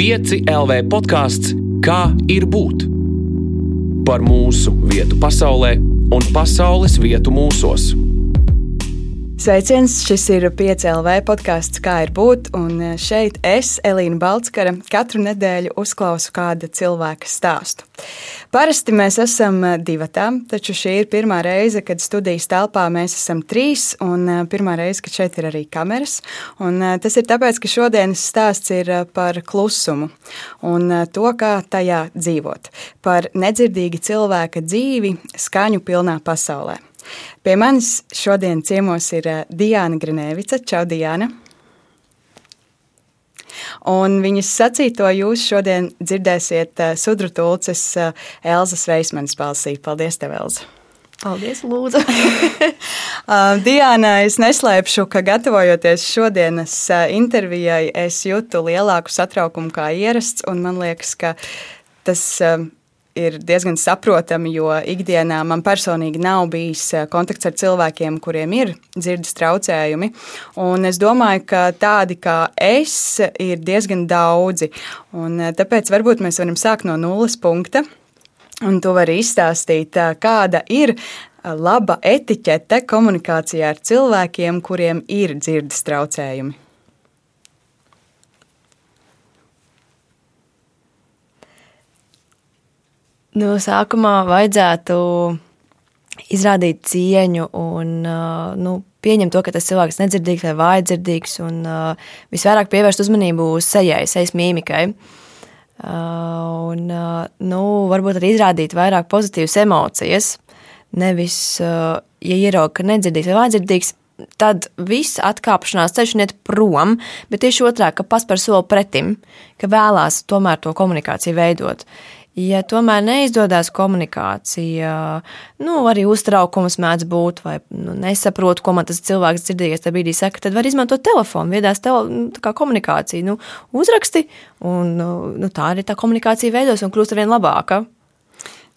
5 LV podkāsts Kā ir būt? Par mūsu vietu pasaulē un pasaules vietu mūsos. Sveiciens! Šis ir 5LV podkāsts, kā ir būt. Un šeit es, Elīna Balskara, katru nedēļu uzklausu kāda cilvēka stāstu. Parasti mēs esam divatā, taču šī ir pirmā reize, kad studijas telpā mēs esam trīs, un pirmā reize, kad šeit ir arī kameras. Un tas ir tāpēc, ka šodienas stāsts ir par klusumu un to, kā tajā dzīvot. Par nedzirdīga cilvēka dzīvi skaņu pilnā pasaulē. Pie manis šodien ciemos ir eh, Diana Grinēvica. Čau, Diana! Un viņas sacīto jūs šodien dzirdēsiet eh, Sudru Tulces eh, Elzas Veismanas balsī. Paldies, tev, Elza! Paldies, Lūdzu! Diana, es neslēpšu, ka gatavojoties šodienas intervijai, es jūtu lielāku satraukumu kā ierasts, un man liekas, ka tas ir diezgan saprotami, jo ikdienā man personīgi nav bijis eh, kontakts ar cilvēkiem, kuriem ir dzirdes traucējumi. Un es domāju, ka tādi kā es ir diezgan daudzi. Un eh, tāpēc varbūt mēs varam sākt no nulles punkta. Un tu vari izstāstīt, eh, kāda ir laba etiķete komunikācijā ar cilvēkiem, kuriem ir dzirdes traucējumi. Nu, sākumā vajadzētu izrādīt cieņu un nu, pieņemt to, ka tas cilvēks ir nedzirdīgs vai vājdzirdīgs, un uh, visvairāk pievērst uzmanību sejai, sejas mīmikai. Uh, un, uh, nu, varbūt arī izrādīt vairāk pozitīvas emocijas. Nevis, uh, ja ieraug, ka nedzirdīgs vai vājdzirdīgs, tad viss atkāpšanās ceļš iet prom, bet tieši otrādi, ka paspēr soli pretim, ka vēlās tomēr to komunikāciju veidot. Ja tomēr neizdodas komunikācija, nu, arī uztraukums mēdz būt, vai nu, nesaprotu, ko man tas cilvēks dzirdīgais tajā brīdī saka, tad var izmantot telefonu, viedās tele, nu, komunikāciju. Nu, uzraksti, un nu, tā arī tā komunikācija veidos un kļūst arvien labāka.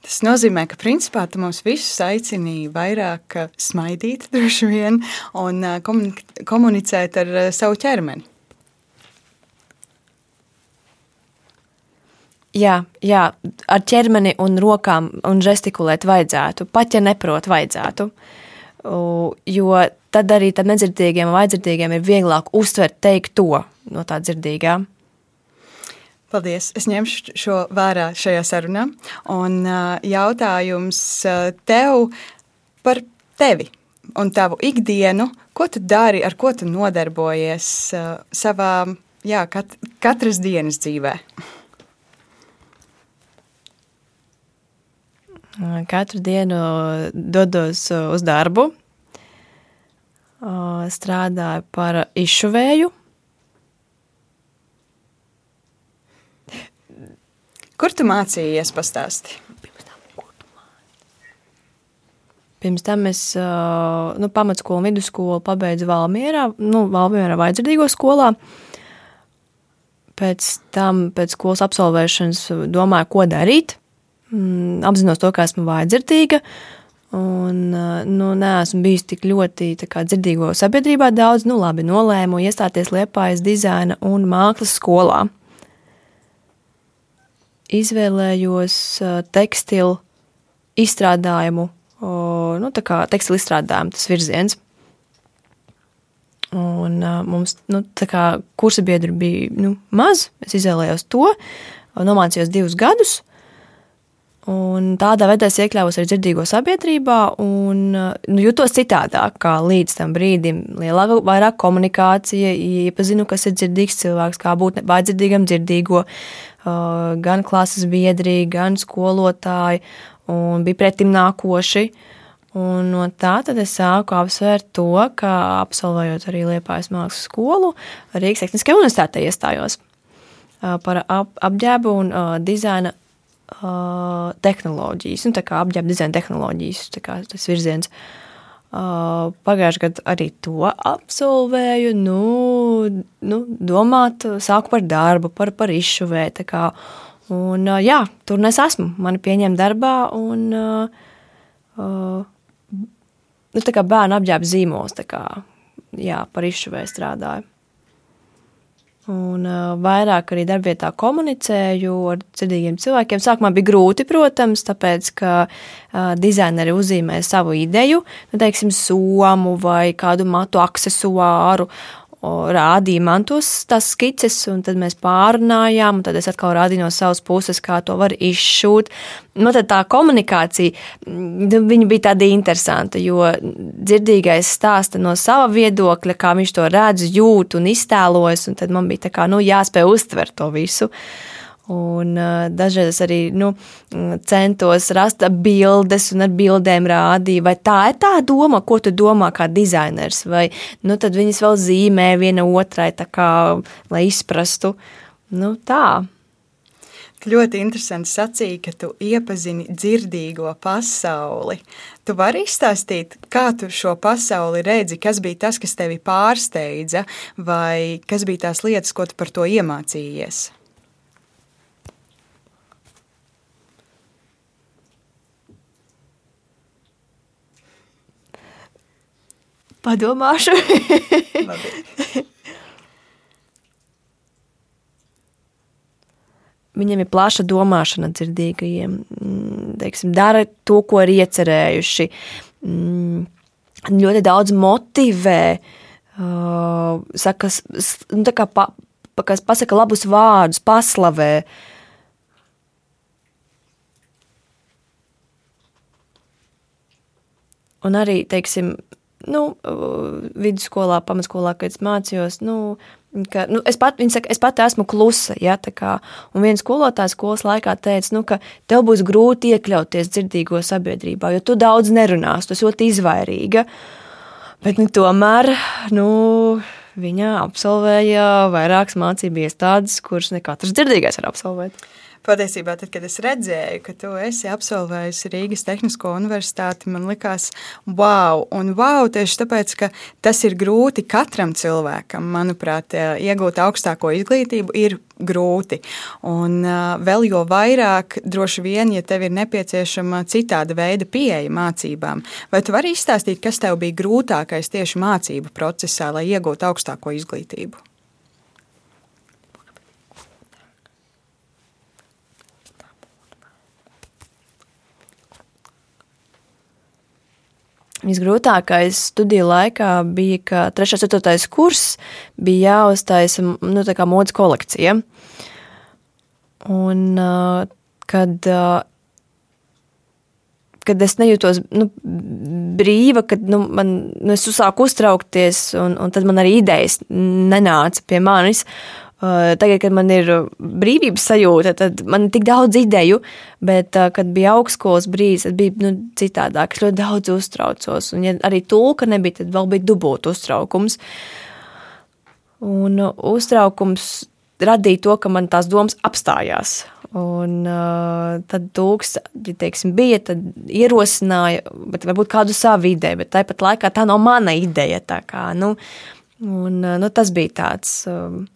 Tas nozīmē, ka principā tu mūs visus aicini vairāk smaidīt, droši vien, un komunicēt ar savu ķermeni. Jā, jā, ar ķermeni un rokām un žestikulēt vajadzētu, pat ja neprot, vajadzētu. Jo tad arī tam nedzirdīgiem un vajadzīgiem ir vieglāk uztvert teikt to no tā dzirdīgā. Paldies! Es ņemšu šo vērā šajā sarunā. Un jautājums tev par tevi un tavu ikdienu. Ko tu dari, ar ko tu nodarbojies savā jā, kat katras dienas dzīvēm? Katru dienu dodos uz darbu, strādāju par izšuvēju. Kur tu mācījies pastāstīt? Pirms tam es nu, pamatskolu un vidusskolu pabeidzu Valmierā, nu, Valmierā vajadzīgo skolā. Pēc tam, pēc skolas absolvēšanas, domāju, ko darīt mm, apzinos to, ka esmu vājdzirdīga. Un, nu, neesmu bijis tik ļoti kā, dzirdīgo sabiedrībā daudz. Nu, labi, nolēmu iestāties Liepājas dizaina un mākslas skolā. Izvēlējos tekstilu izstrādājumu, nu, tā kā tekstilu izstrādājumu tas virziens. Un mums, nu, tā kā kursa biedru bija nu, maz, es izvēlējos to, nomācījos divus gadus – Un tādā veidā es iekļāvos arī dzirdīgo sabiedrībā un nu, jutos citādāk, kā līdz tam brīdim. Lielāka, vairāk komunikācija, iepazinu, kas ir dzirdīgs cilvēks, kā būt vajadzīgam dzirdīgo, gan klases biedri, gan skolotāji, un bija pretim nākoši. Un no tā tad es sāku apsvērt to, ka absolvējot arī Liepājas mākslas skolu, Rīgas Tehniskajā universitātē iestājos par ap, apģērbu un uh, dizaina uh, tehnoloģijas, nu, tā kā apģērba dizaina tehnoloģijas, kā tas virziens. Uh, Pagājušajā gadā arī to absolvēju. Nu, nu, domāt, sāku par darbu, par, par izšuvē. Un, uh, jā, tur es esmu. Mani pieņem darbā un uh, uh, nu, tā kā bērnu apģērba zīmols. Kā, jā, par izšuvē strādāju. Un uh, vairāk arī darbvietā komunicēju ar dzirdīgiem cilvēkiem. Sākumā bija grūti, protams, tāpēc, ka uh, dizaineri uzzīmē savu ideju, nu, teiksim, somu vai kādu matu aksesuāru rādīja man tos skices, un tad mēs pārunājām, un tad es atkal rādīju no savas puses, kā to var izšūt. Nu, tad tā komunikācija, mm, viņa bija tāda interesanta, jo dzirdīgais stāsta no sava viedokļa, kā viņš to redz, jūt un iztēlojas, un tad man bija tā kā, nu, jāspēj uztvert to visu. Uh, Un, uh, dažreiz arī nu, centos rast bildes, un ar bildēm rādīju, vai tā ir tā doma, ko tu domā kā dizainers. Vai nu, tad viņas vēl zīmē viena otrai, kā, lai izprastu. Nu, tā. Ļoti interesanti sacīja, ka tu iepazini dzirdīgo pasauli. Tu vari izstāstīt, kā tu šo pasauli redzi, kas bija tas, kas tevi pārsteidza, vai kas bija tās lietas, ko tu par to iemācījies? Padomāšu. Viņiem ir plaša domāšana dzirdīgajiem. Mm, teiksim, dara to, ko ir iecerējuši. Mm, ļoti daudz motivē, uh, saka, nu, kā pa, kas pasaka labus vārdus, paslavē. Un arī, teiksim, nu, vidusskolā, pamatskolā, kad es mācījos, nu, ka, nu, es, pat, saka, es pati esmu klusa. Ja, kā, un viens skolotājs skolas laikā teica, nu, ka tev būs grūti iekļauties dzirdīgo sabiedrībā, jo tu daudz nerunās, tu esi ļoti izvairīga. Bet nu, tomēr nu, viņa absolvēja vairākas mācību iestādes, kuras ne katrs dzirdīgais var absolvēt. Patiesībā, tad, kad es redzēju, ka tu esi absolvējusi Rīgas Tehnisko universitāti, man likās, wow, un wow, tieši tāpēc, ka tas ir grūti katram cilvēkam. Manuprāt, iegūt augstāko izglītību ir grūti. Un uh, vēl jo vairāk, droši vien, ja tev ir nepieciešama citāda veida pieeja mācībām. Vai tu vari izstāstīt, kas tev bija grūtākais tieši mācību procesā, lai iegūtu augstāko izglītību? Visgrūtākais studiju laikā bija, ka 3. un 4. kurs bija jāuztaisa nu, modes kolekcija. Un, kad, kad es nejūtos nu, brīva, kad nu, man, nu, es sāku uztraukties, un, un tad man arī idejas nenāca pie manis. Eh, tagad, kad man ir brīvības sajūta, tad man ir tik daudz ideju, bet, eh, kad bija augstskolas brīdis, tad bija nu, citādāk. Es ļoti daudz uztraucos. Un, ja arī tulka nebija, tad vēl bija dubult uztraukums. Un uh, uztraukums radīja to, ka man tās domas apstājās. Un uh, tad tūks, ja teiksim, bija, tad ierosināja, bet varbūt kādu savu ideju, bet tāpat laikā tā nav mana ideja. Kā, nu, un, uh, nu, tas bija tāds. Um,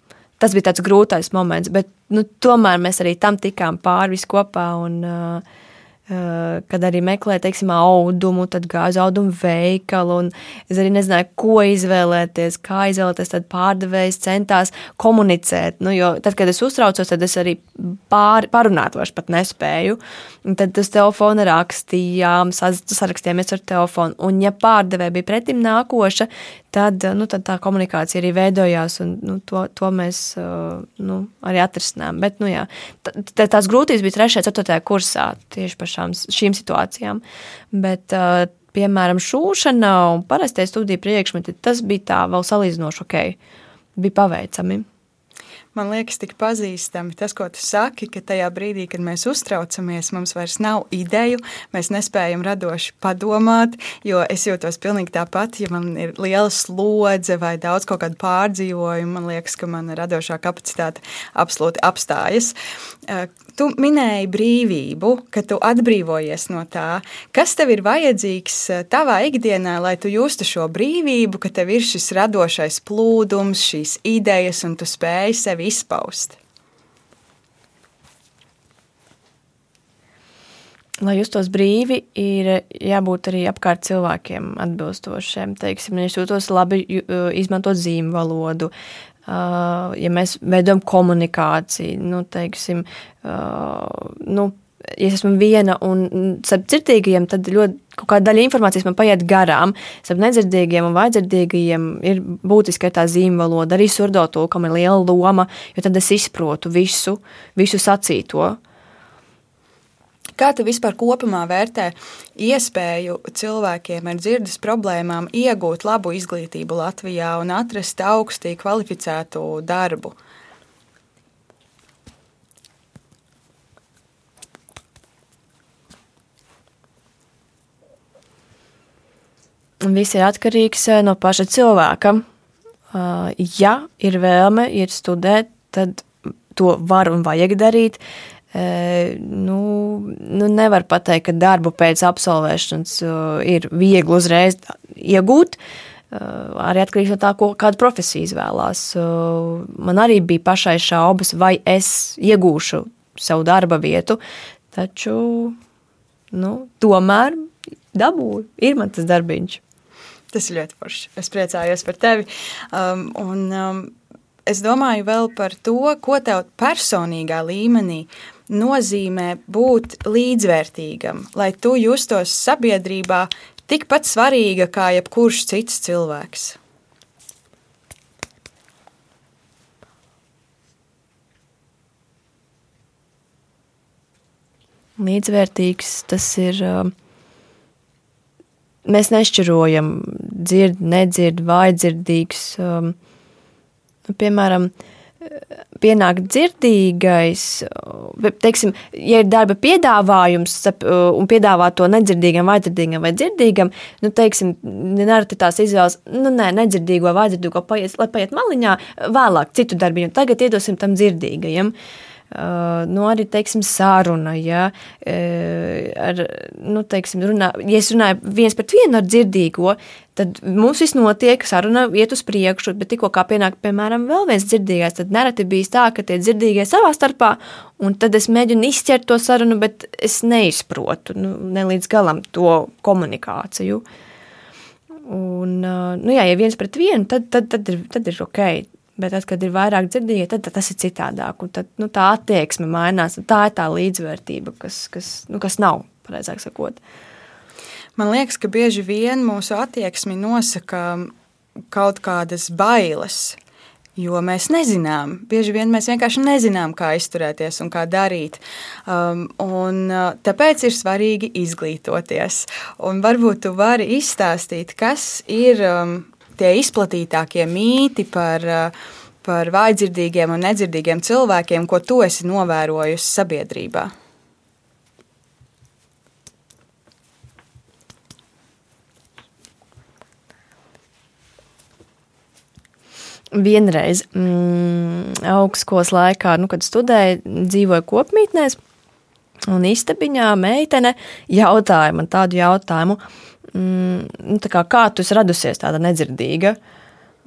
tas bija tāds grūtais moments, bet nu, tomēr mēs arī tam tikām pāri kopā. Un, uh, uh, kad arī meklēju, teiksim, audumu, tad gāju uz audumu veikalu, un es arī nezināju, ko izvēlēties, kā izvēlēties. Tad pārdevējs centās komunicēt. Nu, jo tad, kad es uztraucos, tad es arī pār, parunāt vairs nespēju. Un tad uz telefona rakstījām, sarakstījāmies ar telefonu. Un, ja pārdevēja bija pretim nākoša, tad, nu, tad tā komunikācija arī veidojās, un nu, to, to mēs nu, arī atrisinājām. Bet nu, jā, tās grūtības bija 3. un 4. kursā tieši par šām, šīm situācijām. Bet, piemēram, šūšana un parastie studiju priekšmeti, tas bija tā vēl salīdzinoši ok, bija paveicami man liekas, tik pazīstami tas, ko tu saki, ka tajā brīdī, kad mēs uztraucamies, mums vairs nav ideju, mēs nespējam radoši padomāt, jo es jūtos pilnīgi tāpat, ja man ir liela slodze vai daudz kaut kādu pārdzīvojumu, man liekas, ka mana radošā kapacitāte absolūti apstājas. Tu minēji brīvību, ka tu atbrīvojies no tā. Kas tev ir vajadzīgs eh, tavā ikdienā, lai tu justu šo brīvību, ka tev ir šis radošais plūdums, šīs idejas, un tu spēj sevi izpaust? Lai justos brīvi, ir jābūt arī apkārt cilvēkiem atbilstošiem. Teiksim, es jūtos labi izmantot zīmju valodu, ja mēs veidojam komunikāciju, nu, teiksim, nu, ja es esmu viena un starp dzirdīgajiem, tad ļoti kaut kāda daļa informācijas man paiet garām. Starp nedzirdīgiem un vājdzirdīgajiem ir būtiski tā zīmvaloda, arī surdotulkam ir liela loma, jo tad es izprotu visu, visu sacīto. Kā tu vispār kopumā vērtē iespēju cilvēkiem ar dzirdes problēmām iegūt labu izglītību Latvijā un atrast augstī kvalificētu darbu? Viss ir atkarīgs eh, no paša cilvēka. Eh, ja ir vēlme, ir studēt, tad to var un vajag darīt nu, nu nevar pateikt, ka darbu pēc absolvēšanas ir viegli uzreiz iegūt. Arī atkarīgs no tā, ko, kādu profesiju izvēlās. Man arī bija pašai šaubas, vai es iegūšu savu darba vietu, taču nu, tomēr dabūju. Ir man tas darbiņš. Tas ir ļoti forši. Es priecājos par tevi. Um, un, um, es domāju vēl par to, ko tev personīgā līmenī nozīmē būt līdzvērtīgam, lai tu justos sabiedrībā tikpat svarīga kā jebkurš cits cilvēks. Līdzvērtīgs tas ir. Mēs nešķirojam dzird, nedzird, vājdzirdīgs. Um, piemēram, pienāk dzirdīgais, teiksim, ja ir darba piedāvājums un piedāvā to nedzirdīgam, vājdzirdīgam vai dzirdīgam, nu, teiksim, nereti tās izvēles, nu, nē, nedzirdīgo vājdzirdīgo paiet, lai paiet maliņā, vēlāk citu darbiņu, tagad iedosim tam dzirdīgajam. Ja? Nu, arī teiksim, sāruna. Ja, ar, nu, teiksim, runā, ja es runāju viens pret vienu ar dzirdīgo, tad mums viss notiek, saruna iet uz priekšu, bet tikko pienāk, piemēram, vēl viens dzirdīgais, tad nereti bijis tā, ka tie dzirdīgie savā starpā, un tad es mēģinu izķert to sarunu, bet es neizprotu nu, ne līdz galam to komunikāciju. Un, nu jā, ja viens pret vienu, tad, tad, tad, ir, tad ir ok. Bet tad, kad ir vairāk dzirdīgi, tad, tad tas ir citādāk. Tad, nu, tā attieksme mainās. Tā ir tā līdzvērtība, kas, kas, nu, kas nav, pareizāk sakot. Man liekas, ka bieži vien mūsu attieksmi nosaka kaut kādas bailes. Jo mēs nezinām, bieži vien mēs vienkārši nezinām, kā izturēties un kā darīt. Um, un, uh, tāpēc ir svarīgi izglītoties. Un varbūt tu vari izstāstīt, kas ir um, tie izplatītākie mīti par, eh, par vājdzirdīgiem un nedzirdīgiem cilvēkiem, ko tu esi novērojusi sabiedrībā? Vienreiz mm, augstskolas laikā, nu, kad studēju, dzīvoju kopmītnēs, un istabiņā meitene jautāja man tādu jautājumu, mm, nu, kā, kā tu esi radusies tāda nedzirdīga.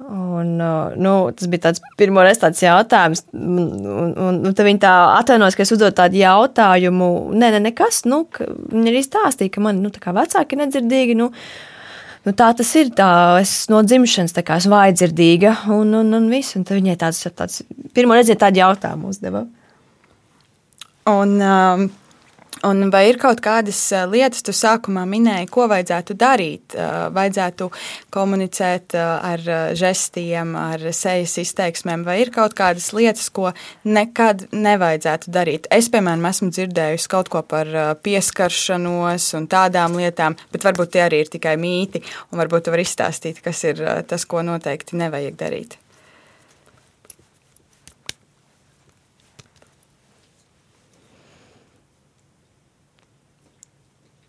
Un, uh, nu, tas bija tāds pirmo reizi tāds jautājums, un, un, un tad viņi tā atvainojas, ka es uzdodu tādu jautājumu. Nē, ne, nekas, nu, viņi arī stāstīja, ka man, nu, vecāki ir nedzirdīgi, nu, nu, tā tas ir, tā es no dzimšanas kā esmu vājdzirdīga, un, un, un viss, un viņai tāds, tāds pirmo reizi tādu jautājumu uzdeva. Un, um, Un vai ir kaut kādas lietas, tu sākumā minēji, ko vajadzētu darīt? Vajadzētu komunicēt ar žestiem, ar sejas izteiksmēm, vai ir kaut kādas lietas, ko nekad nevajadzētu darīt? Es, piemēram, esmu dzirdējusi kaut ko par pieskaršanos un tādām lietām, bet varbūt tie arī ir tikai mīti, un varbūt tu vari izstāstīt, kas ir tas, ko noteikti nevajag darīt.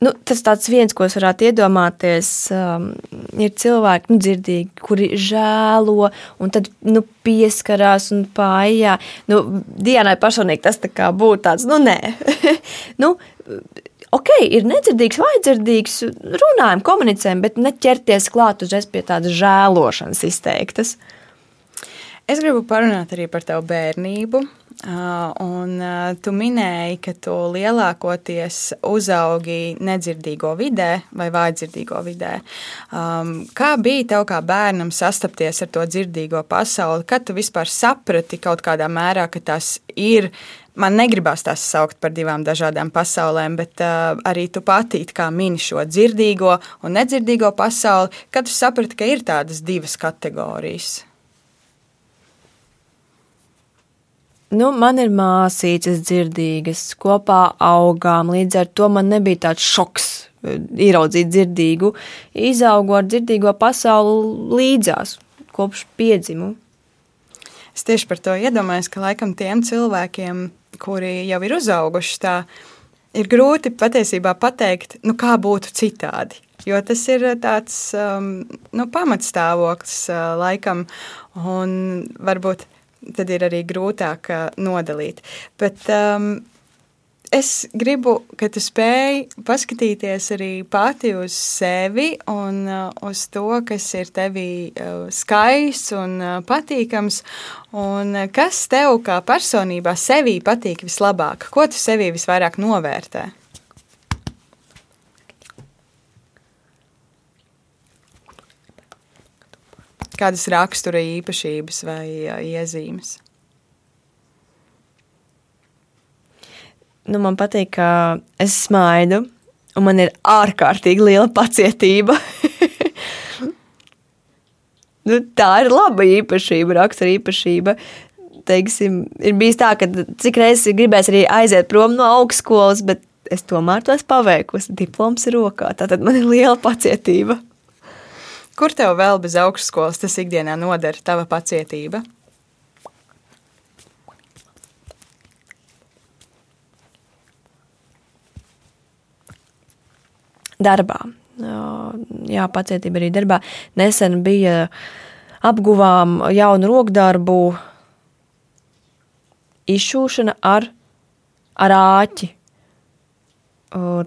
Nu, tas tāds viens, ko es varētu iedomāties, um, ir cilvēki, nu, dzirdīgi, kuri žēlo un tad nu, pieskarās un pājā. Nu, Dienai personīgi tas tā būtu tāds, nu, nē. nu, ok, ir nedzirdīgs vai dzirdīgs, runājam, komunicējam, bet neķerties klāt uzreiz pie tādas žēlošanas izteiktas. Es gribu parunāt arī par tavu bērnību. Un tu minēji, ka tu lielākoties uzaugi nedzirdīgo vidē vai vājdzirdīgo vidē. Kā bija tev kā bērnam sastapties ar to dzirdīgo pasauli? Kad tu vispār saprati kaut kādā mērā, ka tas ir man negribas tās saukt par divām dažādām pasaulēm, bet uh, arī tu pati kā mini šo dzirdīgo un nedzirdīgo pasauli, kad tu saprati, ka ir tādas divas kategorijas. Nu, man ir māsītes dzirdīgas, kopā augām. Līdz ar to man nebija tāds šoks eh, ieraudzīt dzirdīgu. Izaugu ar dzirdīgo pasauli līdzās, kopš piedzimu. Es tieši par to iedomājos, ka laikam tiem cilvēkiem, kuri jau ir uzauguši, tā ir grūti patiesībā pateikt, nu, kā būtu citādi. Jo tas ir tāds um, nu, pamatstāvoklis uh, laikam, un varbūt tad ir arī grūtāk nodalīt. Bet um, es gribu, ka tu spēj paskatīties arī pati uz sevi un uh, uz to, kas ir tevī uh, skaists un uh, patīkams, un kas tev kā personībā sevī patīk vislabāk, ko tu sevī visvairāk novērtē. Kādas rakstura īpašības vai iezīmes? Nu, man patīk, ka es smaidu, un man ir ārkārtīgi liela pacietība. nu, tā ir laba īpašība, rakstura īpašība. Teiksim, ir bijis tā, ka cik reizes ir gribējis arī aiziet prom no augstskolas, bet es tomēr to esmu paveikusi. Diploms ir rokā, tātad man ir liela pacietība. Kur tev vēl bez augstskolas tas ikdienā noder tava pacietība? Darbā. Jā, pacietība arī darbā. Nesen bija apguvām jaunu rokdarbu izšūšana ar, ar āķi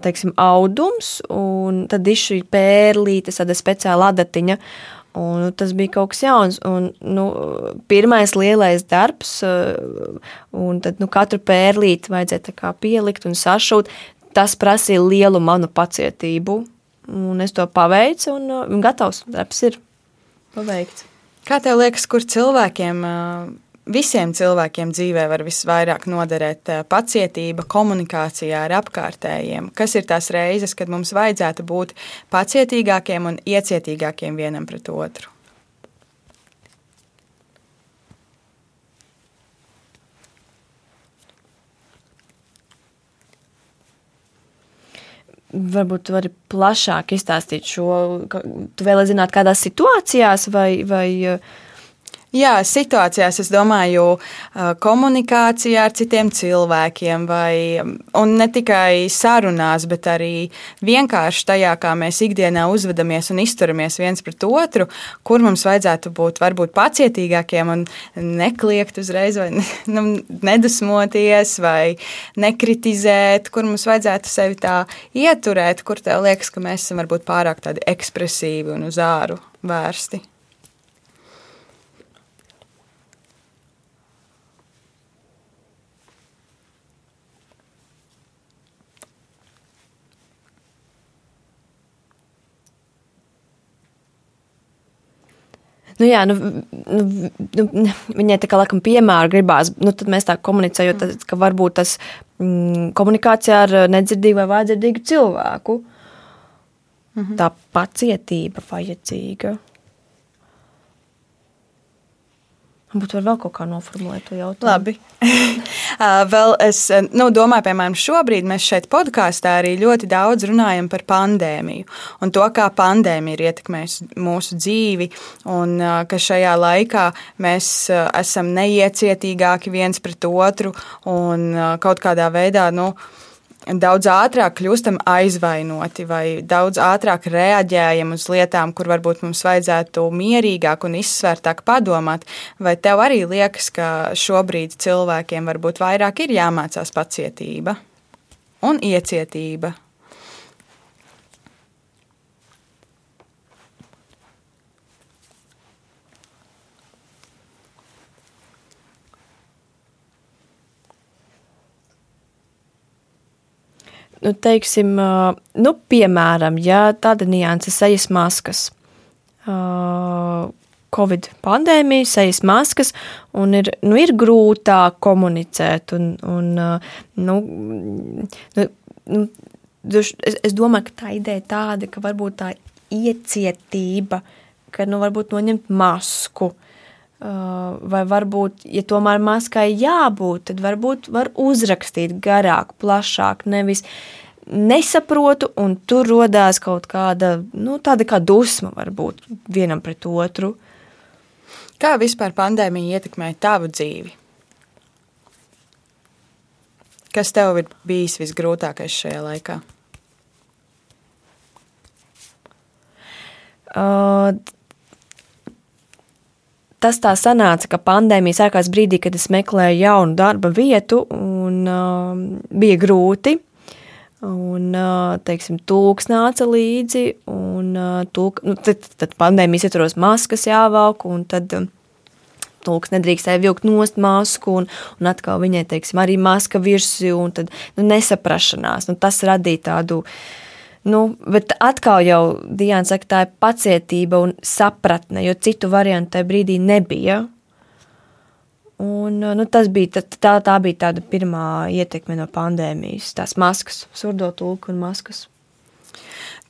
teiksim, audums, un tad ir šī pērlīte, tāda speciāla adatiņa. Un tas bija kaut kas jauns. Un, nu, pirmais lielais darbs, un tad nu, katru pērlīti vajadzēja pielikt un sašūt. Tas prasīja lielu manu pacietību. Un es to paveicu, un, un gatavs darbs ir paveikts. Kā tev liekas, kur cilvēkiem visiem cilvēkiem dzīvē var visvairāk noderēt eh, pacietība komunikācijā ar apkārtējiem. Kas ir tās reizes, kad mums vajadzētu būt pacietīgākiem un iecietīgākiem vienam pret otru? Varbūt tu vari plašāk izstāstīt šo. Tu vēlēji zināt, kādās situācijās vai, vai uh, Jā, situācijās es domāju, komunikācijā ar citiem cilvēkiem, vai, ne tikai sarunās, bet arī vienkārši tajā, kā mēs ikdienā uzvedamies un izturamies viens pret otru, kur mums vajadzētu būt varbūt pacietīgākiem un nekliegt uzreiz, vai nu, nedusmoties, vai nekritizēt, kur mums vajadzētu sevi tā ieturēt, kur tev liekas, ka mēs esam varbūt pārāk tādi ekspresīvi un uz āru vērsti. Nu, jā, nu, nu, nu, viņai tā kā laikam piemēra gribās, nu, tad mēs tā komunicējam, ka varbūt tas mm, komunikācijā ar nedzirdīgu vai vājdzirdīgu cilvēku. Mm -hmm. Tā pacietība vajadzīga. Var vēl kaut kā noformulēt to jautājumu. Labi. vēl es nu, domāju, piemēram, šobrīd mēs šeit podkāstā arī ļoti daudz runājam par pandēmiju un to, kā pandēmija ir ietekmējusi mūsu dzīvi un ka šajā laikā mēs esam neiecietīgāki viens pret otru un kaut kādā veidā, nu, daudz ātrāk kļūstam aizvainoti vai daudz ātrāk reaģējam uz lietām, kur varbūt mums vajadzētu mierīgāk un izsvērtāk padomāt. Vai tev arī liekas, ka šobrīd cilvēkiem varbūt vairāk ir jāmācās pacietība un iecietība? Nu, teiksim, nu, piemēram, ja tāda nianses sejas maskas. Covid pandēmija, sejas maskas, un ir, nu, ir grūtāk komunicēt. Un, un, nu, nu, nu, es, es domāju, ka tā ideja tāda, ka varbūt tā iecietība, ka nu, varbūt noņemt masku, vai varbūt, ja tomēr maskai jābūt, tad varbūt var uzrakstīt garāk, plašāk, nevis nesaprotu, un tur rodās kaut kāda, nu, tāda kā dusma varbūt vienam pret otru. Kā vispār pandēmija ietekmēja tavu dzīvi? Kas tev ir bijis visgrūtākais šajā laikā? Uh, tas tā sanāca, ka pandēmija sākās brīdī, kad es meklēju jaunu darba vietu, un uh, bija grūti. Un, uh, teiksim, tūks nāca līdzi, un uh, tūk, nu, tad, tad pandēmijas ietvaros maskas jāvelk, un tad uh, tūks nedrīkstēja vilkt nost masku, un, un atkal viņai, teiksim, arī maska virsū, un tad nu, nesaprašanās. Nu, tas radīja tādu uh, Nu, bet atkal jau Diana saka, tā ir pacietība un sapratne, jo citu variantu tajā brīdī nebija. Un, nu, bija, tā, tā bija tāda pirmā ietekme no pandēmijas, tās maskas, surdo tulku un maskas.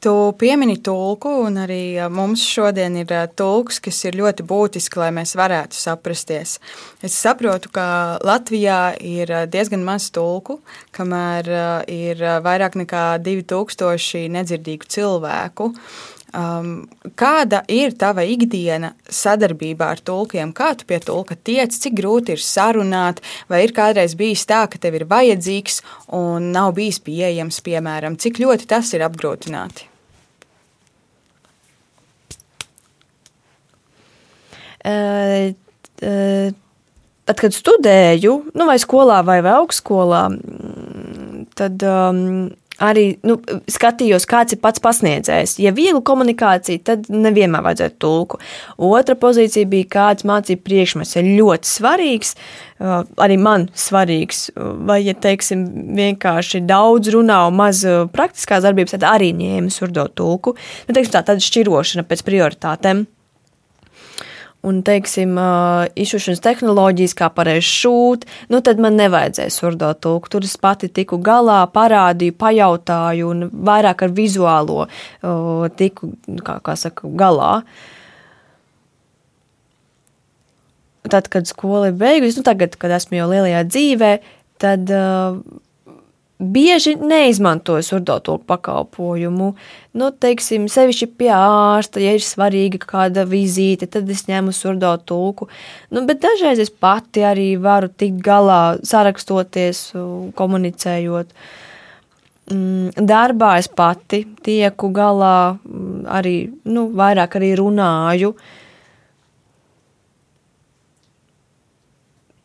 Tu piemini tulku, un arī mums šodien ir tulks, kas ir ļoti būtiski, lai mēs varētu saprasties. Es saprotu, ka Latvijā ir diezgan maz tulku, kamēr ir vairāk nekā 2000 nedzirdīgu cilvēku. Um, kāda ir tava ikdiena sadarbībā ar tulkiem? Kā tu pie tulka tiec, cik grūti ir sarunāt, vai ir kādreiz bijis tā, ka tev ir vajadzīgs un nav bijis pieejams, piemēram, cik ļoti tas ir apgrūtināti? Uh, uh, tad, kad studēju, nu, vai skolā, vai, augstskolā, mm, tad um, arī nu, skatījos, kāds ir pats pasniedzējs. Ja viegli komunikācija, tad nevienmēr vajadzētu tulku. Otra pozīcija bija, kāds mācību priekšmets ir ļoti svarīgs, uh, arī man svarīgs. Vai, ja teiksim, vienkārši daudz runā un maz uh, praktiskās darbības, tad arī ņēmu surdo tulku. Nu, teiksim, tā tāda šķirošana pēc prioritātēm un, teiksim, izšūšanas tehnoloģijas, kā pareizi šūt, nu tad man nevajadzēja surdo tulku. Tur es pati tiku galā, parādīju, pajautāju un vairāk ar vizuālo tiku, kā, kā saka, galā. Tad, kad skola ir beigusies, nu tagad, kad esmu jau lielajā dzīvē, tad uh, bieži neizmantoju surdoto pakalpojumu. Nu, teiksim, sevišķi pie ārsta, ja ir svarīga kāda vizīte, tad es ņemu surdoto tulku. Nu, bet dažreiz es pati arī varu tikt galā, sarakstoties, komunicējot. Mm, darbā es pati tieku galā, arī nu, vairāk arī runāju. Uh,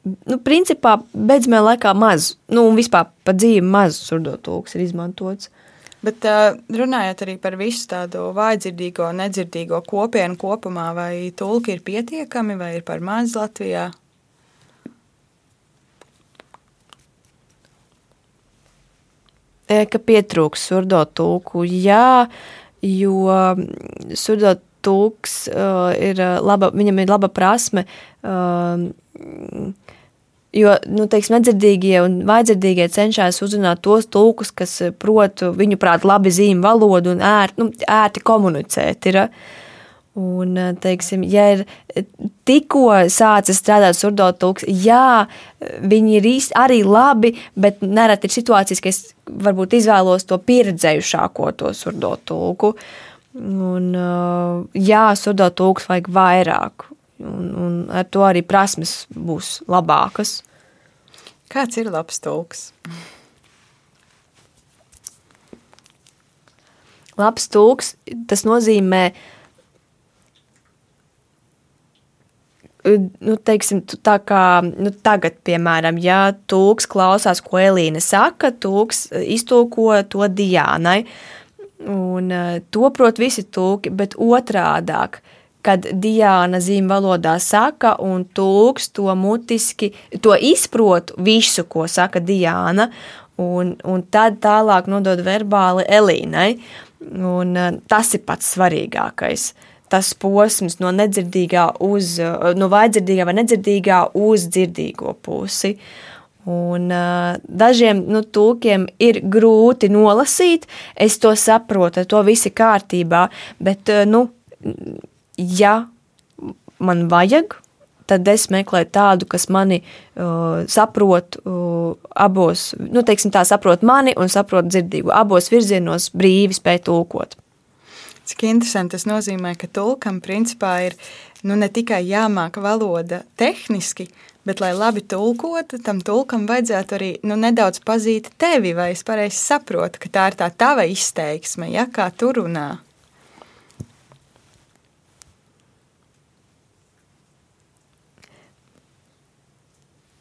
nu, principā beidzamajā laikā maz, nu, un vispār pa dzīvi maz surdotūks ir izmantots. Bet uh, runājot arī par visu tādu vājdzirdīgo, nedzirdīgo kopienu kopumā, vai tulki ir pietiekami vai ir par maz Latvijā? Ka pietrūks surdo tulku, jā, jo surdo tulks uh, ir laba, viņam ir laba prasme uh, Jo nu, teiksim, nedzirdīgie un vājdzirdīgie cenšas uzrunāt tos tulkus, kas prot viņu prāt labi zīmju valodu un ērti, nu, ērti komunicēt. Ir. Un, teiksim, ja ir tikko sācis strādāt surdo tulks, jā, viņi ir īsti arī labi, bet nereti ir situācijas, ka es varbūt izvēlos to pieredzējušāko to surdo tulku. Un, jā, surdo tulks vajag vairāk un, un ar to arī prasmes būs labākas. Kāds ir labs tulks? Labs tulks, tas nozīmē, nu, teiksim, tā kā nu, tagad, piemēram, ja tulks klausās, ko Elīna saka, tulks iztulko to Diānai, un to prot visi tulki, bet otrādāk – kad Diana zīmju valodā saka, un tulks to mutiski, to izprot visu, ko saka Diana. un, un tad tālāk nodod verbāli Elīnai. Un, uh, tas ir pats svarīgākais. Tas posms no nedzirdīgā uz, uh, no vaidzirdīgā vai nedzirdīgā uz dzirdīgo pusi. Un, uh, dažiem nu, tulkiem ir grūti nolasīt, es to saprotu, to viss ir kārtībā. Bet, uh, nu, ja man vajag, tad es meklēju tādu, kas mani uh, saprot uh, abos, nu, teiksim tā, saprot mani un saprot dzirdīgu. Abos virzienos brīvi spēj tulkot. Cik interesanti tas nozīmē, ka tulkam principā ir nu, ne tikai jāmāk valoda tehniski, bet, lai labi tulkotu, tam tulkam vajadzētu arī nu, nedaudz pazīt tevi, vai es pareizi saprotu, ka tā ir tā tava izteiksme, ja, kā tu runā.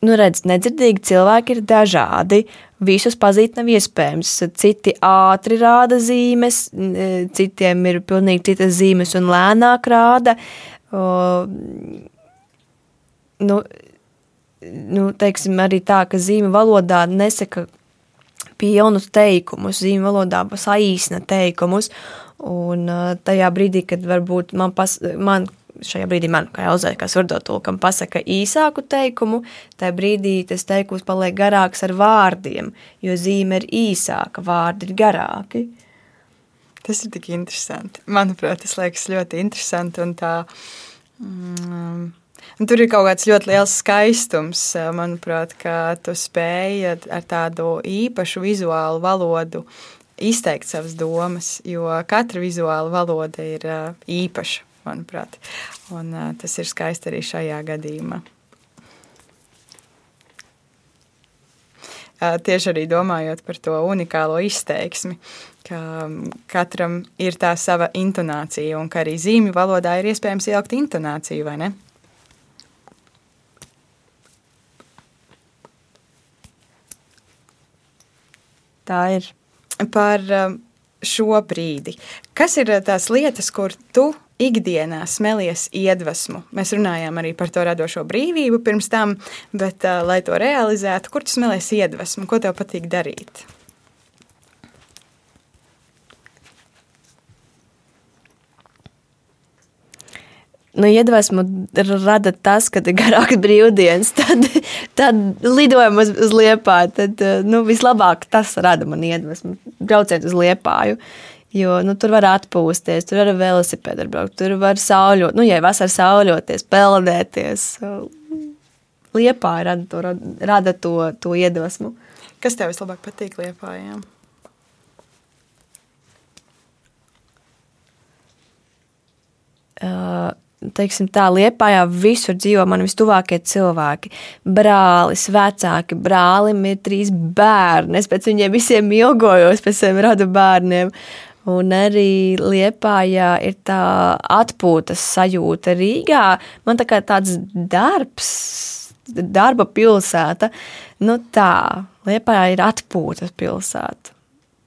nu, redz, nedzirdīgi cilvēki ir dažādi. Visus pazīt nav iespējams. Citi ātri rāda zīmes, citiem ir pilnīgi citas zīmes un lēnāk rāda. O, nu, nu, teiksim, arī tā, ka zīme valodā nesaka pilnus teikumus, zīme valodā saīsna teikumus. Un tajā brīdī, kad varbūt man, pas, man šajā brīdī man, kā Elzai, kā surdotulkam, pasaka īsāku teikumu, tajā brīdī tas teikums paliek garāks ar vārdiem, jo zīme ir īsāka, vārdi ir garāki. Tas ir tik interesanti. Manuprāt, tas liekas ļoti interesanti tā... Mm, tur ir kaut kāds ļoti liels skaistums, manuprāt, ka tu spēj ar tādu īpašu vizuālu valodu izteikt savas domas, jo katra vizuāla valoda ir īpaša manuprāt. Un, uh, tas ir skaisti arī šajā gadījumā. Uh, tieši arī domājot par to unikālo izteiksmi, ka katram ir tā sava intonācija, un ka arī zīmju valodā ir iespējams ielikt intonāciju, vai ne? Tā ir. Par šo brīdi. Kas ir tās lietas, kur tu ikdienā smelies iedvesmu. Mēs runājām arī par to radošo brīvību pirms tam, bet, uh, lai to realizētu, kur tu smelies iedvesmu, ko tev patīk darīt? Nu, iedvesmu rada tas, ka ir garāks brīvdienas, tad, tad lidojam uz, uz liepāju. Tad nu, vislabāk tas rada man iedvesmu. Brauciet uz liepāju. Jo nu, tur var atpūsties, tur var velosipēdu braukt, tur var sauļot, nu, ja vasarā sauļoties, peldēties. Liepā rada to, rada to, to iedvesmu. Kas tev vislabāk patīk liepājām? Uh, teiksim, tā liepājā visur dzīvo man vistuvākie cilvēki. Brālis, vecāki, brālim ir trīs bērni. Es pēc viņiem visiem ilgojos, pēc saviem radu bērniem. Un arī Liepājā ir tā atpūtas sajūta Rīgā. Man tā kā tāds darbs, darba pilsēta. Nu tā, Liepājā ir atpūtas pilsēta.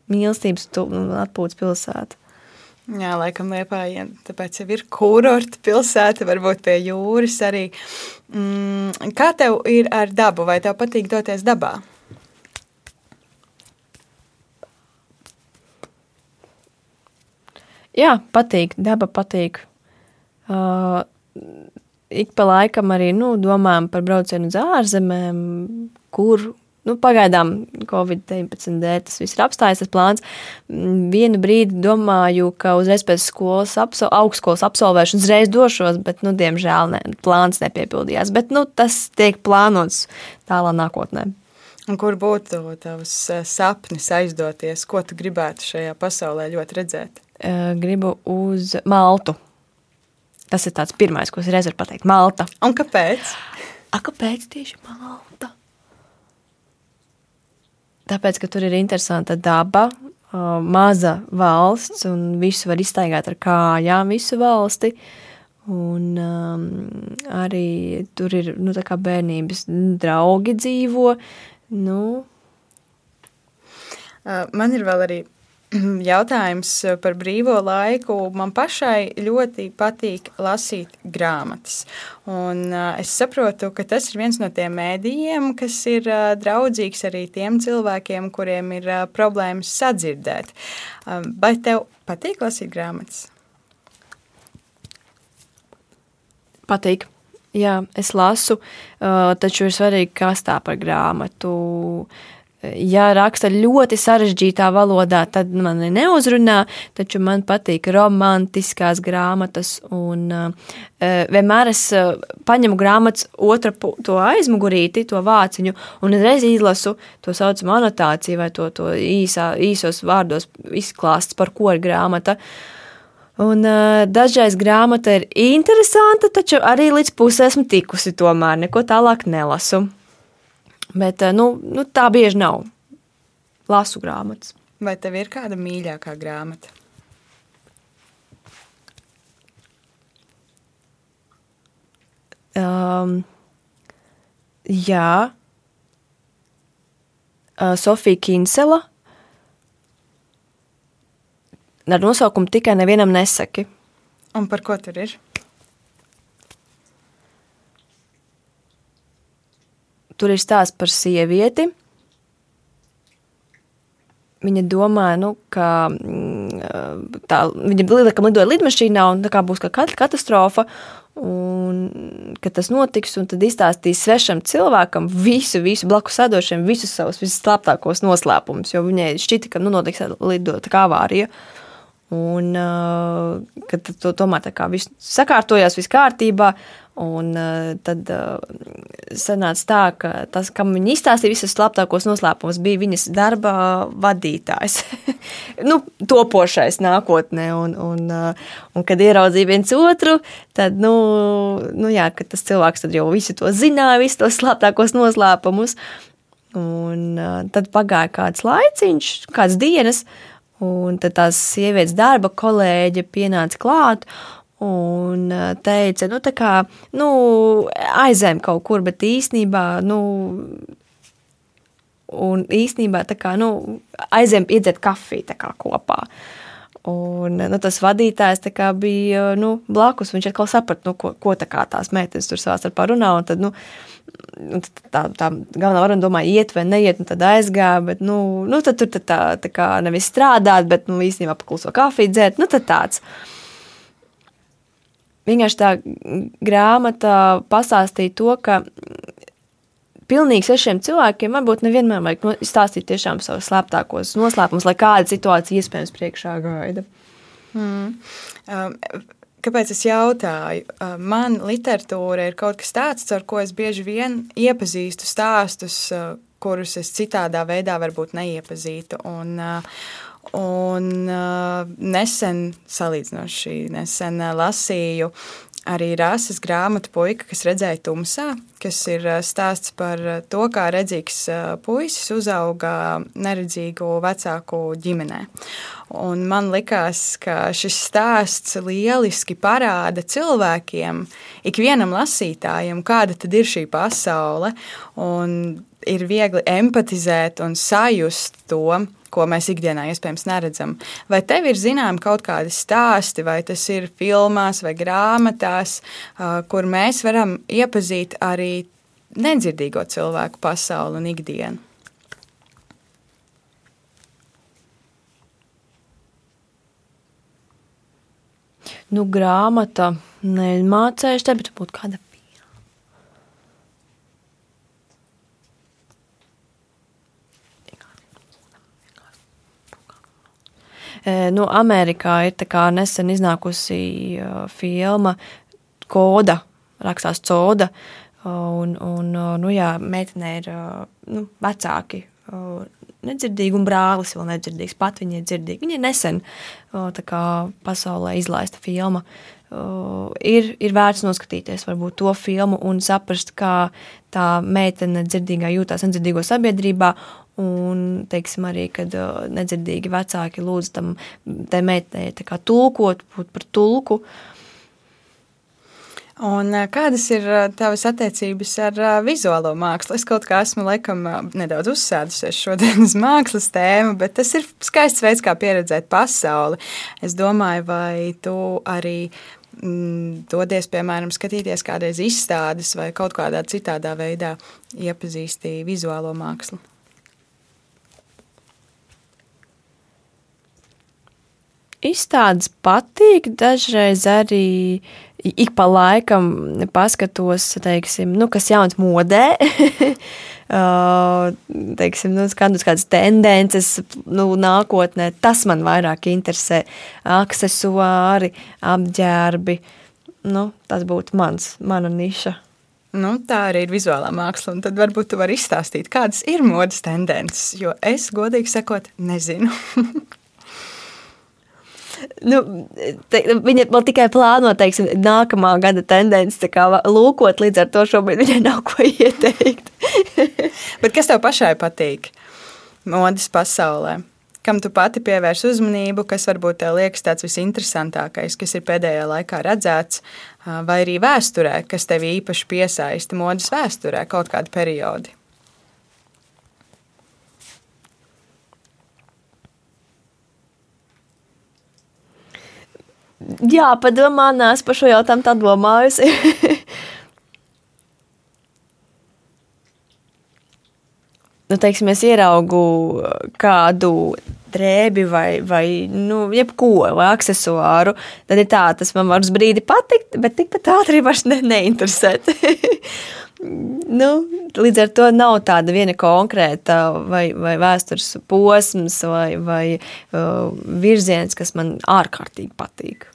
Mīlestības atpūtas pilsēta. Jā, laikam Liepājā, tāpēc jau ir kurorta pilsēta, varbūt pie jūras arī. Mm, kā tev ir ar dabu? Vai tev patīk doties dabā? Jā, patīk, daba patīk. Uh, ik pa laikam arī nu, domājam par braucienu uz ārzemēm, kur nu, pagaidām Covid-19 dēļ tas viss ir apstājis, tas plāns. Vienu brīdi domāju, ka uzreiz pēc skolas, apso, augstskolas absolvēšanas uzreiz došos, bet, nu, diemžēl, ne, plāns nepiepildījās. Bet, nu, tas tiek plānots tālā nākotnē. Un kur būtu tavs sapnis aizdoties? Ko tu gribētu šajā pasaulē ļoti redzēt? Eh, gribu uz Maltu. Tas ir tāds pirmais, ko es reiz varu pateikt. Malta. Un kāpēc? A, kāpēc tieši Malta? Tāpēc, ka tur ir interesanta daba, maza valsts, un visu var iztaigāt ar kājām, visu valsti. Un um, arī tur ir nu, bērnības draugi dzīvo. Nu. Man ir vēl arī jautājums par brīvo laiku. Man pašai ļoti patīk lasīt grāmatas. Un, uh, es saprotu, ka tas ir viens no tiem mēdījiem, kas ir uh, draudzīgs arī tiem cilvēkiem, kuriem ir uh, problēmas sadzirdēt. Uh, vai tev patīk lasīt grāmatas? Patīk. Jā, es lasu, uh, taču ir svarīgi, kas tā par grāmatu. Ja raksta ļoti sarežģītā valodā, tad man neuzrunā, taču man patīk romantiskās grāmatas. Un, uh, vienmēr es uh, paņemu grāmatas otru to aizmugurīti, to vāciņu, un reiz izlasu to saucamu anotāciju vai to, to īsā, īsos vārdos izklāsts, par ko ir grāmata. Un, uh, dažreiz grāmata ir interesanta, taču arī līdz pusē esmu tikusi. Tomēr neko tālāk nelasu. Bet uh, nu, nu, tā bieži nav. Lasu grāmatas. Vai tev ir kāda mīļākā grāmata? Um, jā, uh, Sofija Kinsela ar nosaukumu tikai nevienam nesaki. Un par ko tur ir? Tur ir stāsts par sievieti. Viņa domāja, nu, ka mm, tā, viņa lidojuma lidoja lidmašīnā un tā kā būs kā katastrofa. Un, kad tas notiks, un tad izstāstīs svešam cilvēkam visu, visu blakus sēdošiem, visus savus visslēptākos noslēpumus. Jo viņai šķita, ka nu, notiks lidot kā avārija. Un uh, kad to tomēr tā kā viss sakārtojās, viss kārtībā, un uh, tad uh, sanāca tā, ka tas, kam viņa izstāstīja visus slaptākos noslēpumus, bija viņas darba vadītājs. nu, topošais nākotnē, un, un, uh, un kad ieraudzīja viens otru, tad, nu, nu jā, tas cilvēks jau visu to zināja, visus tos slaptākos noslēpumus, un uh, tad pagāja kāds laiciņš, kāds dienas, Un tad tās sievietes darba kolēģe pienāca klāt un uh, teica, nu, tā kā, nu, aizēm kaut kur, bet īstenībā, nu, un īstenībā, tā kā, nu, aizēm iedzert kafiju tā kā kopā. Un nu, tas vadītājs bija nu, blakus. Viņš atkal saprata, nu, ko, ko tā tās meitenes tur savā starpā runā. Un tad, nu, tā, tā galvenā varena domāja, iet vai neiet, un tad aizgāja. Bet, nu, nu tad tur tā, tā kā nevis strādāt, bet nu, īstenībā pakluso kafiju dzert. Nu, tad tāds. Vienkārši tā grāmata pastāstīja to, ka pilnīgi svešiem cilvēkiem varbūt nevienmēr vajag stāstīt tiešām savus slēptākos noslēpumus, lai kāda situācija iespējams priekšā gaida. Mm. Um, kāpēc es jautāju? Uh, man literatūra ir kaut kas tāds, ar ko es bieži vien iepazīstu stāstus, uh, kurus es citādā veidā varbūt neiepazītu. Un, uh, un nesen, salīdzinoši nesen lasīju arī rases grāmatu puika, kas redzēja tumsā, kas ir stāsts par to, kā redzīgs puisis uzauga neredzīgu vecāku ģimenē. Un man likās, ka šis stāsts lieliski parāda cilvēkiem, ikvienam lasītājam, kāda tad ir šī pasaule, un ir viegli empatizēt un sajust to, ko mēs ikdienā iespējams neredzam. Vai tev ir zināmi kaut kādi stāsti, vai tas ir filmās vai grāmatās, kur mēs varam iepazīt arī nedzirdīgo cilvēku pasauli un ikdienu? Nu, grāmata nemācējuši bet būtu kāda Nu, Amerikā ir nesen iznākusi filma Koda, rakstās Coda. Un, un, nu, jā, meitenē ir nu, vecāki nedzirdīgi, un brālis vēl nedzirdīgs. Pat viņa ir dzirdīga. Viņa ir nesen kā, pasaulē izlaista filma. Ir, ir vērts noskatīties varbūt, to filmu un saprast, kā tā meitene dzirdīgā jūtas nedzirdīgo sabiedrībā Un, teiksim, arī, kad uh, nedzirdīgi vecāki lūdz tam meitenei tulkot, būt par tulku. Un, kādas ir tavas attiecības ar vizuālo mākslu? Es kaut kā esmu laikam nedaudz uzsēdusies šodien uz mākslas tēmu, bet tas ir skaists veids, kā pieredzēt pasauli. Es domāju, vai tu arī mm, dodies, piemēram, skatīties kādreiz izstādes vai kaut kādā citādā veidā iepazīsti vizuālo mākslu. Izstādes patīk, dažreiz arī ik pa laikam paskatos, teiksim, nu, kas jauns modē. teiksim, nu, kādas, kādas tendences nu, nākotnē, tas man vairāk interesē. Aksesuāri, apģērbi. Nu, tas būtu mans, mana niša. Nu, tā arī ir vizuālā māksla. Tad varbūt tu vari izstāstīt, kādas ir modes tendences, jo es, godīgi sakot, nezinu. nu, te, viņa vēl tikai plāno, teiksim, nākamā gada tendenci lūkot, līdz ar to šobrīd viņai nav ko ieteikt. Bet kas tev pašai patīk modes pasaulē? Kam tu pati pievērsi uzmanību, kas varbūt tev liekas tāds visinteresantākais, kas ir pēdējā laikā redzēts, vai arī vēsturē, kas tev īpaši piesaista modes vēsturē kaut kādu periodu? Jā, padomā, nē, par šo jautājumu tā domājusi. nu, teiksim, es ieraugu kādu drēbi vai, vai nu, jebko, vai aksesuāru, tad ir tā, tas man var uz brīdi patikt, bet tikpat ātri vairs ne, neinteresēt. nu, līdz ar to nav tāda viena konkrēta vai, vai vēstures posms vai, vai uh, virziens, kas man ārkārtīgi patīk.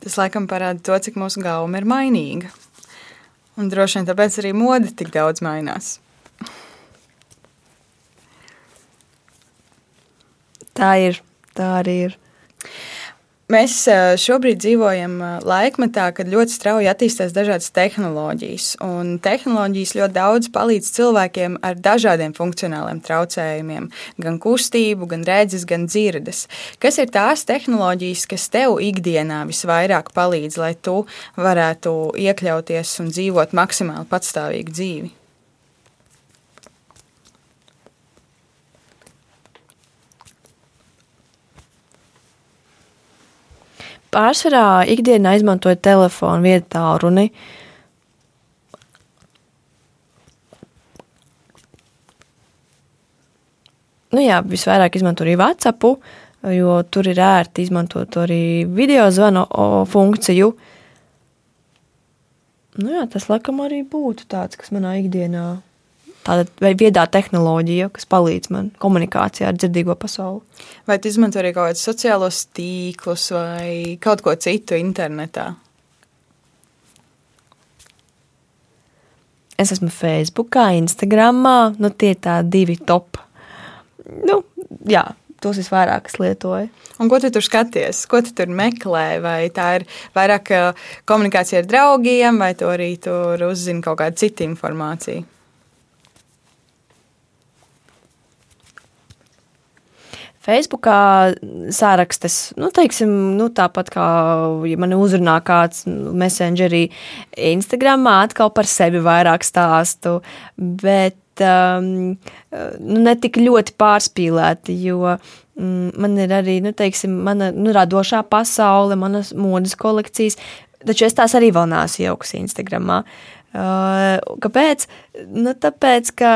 Tas laikam parāda to, cik mūsu gauma ir mainīga. Un droši vien tāpēc arī mode tik daudz mainās. Tā ir, tā arī ir. Mēs šobrīd dzīvojam laikmetā, kad ļoti strauji attīstās dažādas tehnoloģijas. Tehnoloģijas ļoti daudz palīdz cilvēkiem ar dažādiem funkcionāliem traucējumiem, gan kustību, gan redzes, gan dzirdes. Kas ir tās tehnoloģijas, kas tev ikdienā visvairāk palīdz, lai tu varētu iekļauties un dzīvot maksimāli patstāvīgu dzīvi? Pārsvarā ikdienā izmantoju telefonu vietā runi. Nu jā, visvairāk izmantoju arī WhatsApp, jo tur ir ērti izmantot arī video zvanu funkciju. Nu jā, tas laikam arī būtu tāds, kas manā ikdienā tāda viedā tehnoloģija, kas palīdz man komunikācijā ar dzirdīgo pasauli. Vai tu izmanto arī kaut kādus sociālos tīklus vai kaut ko citu internetā? Es esmu Facebook, Instagram, nu tie ir tā divi top. Nu, jā, tos visvairāk lietoju. Un ko tu tur skaties? Ko tu tur meklē? Vai tā ir vairāk komunikācija ar draugiem, vai tu arī tur uzzini kaut kādu citu informāciju? Facebookā sārakstes, nu, teiksim, nu, tāpat kā, ja man uzrunā kāds messengerī, Instagramā atkal par sevi vairāk stāstu, bet um, nu, ne tik ļoti pārspīlēti, jo mm, man ir arī, nu, teiksim, mana nu, radošā pasaule, manas modes kolekcijas, taču es tās arī vēl neesmu jaukusi Instagramā. Uh, kāpēc? Nu, tāpēc, ka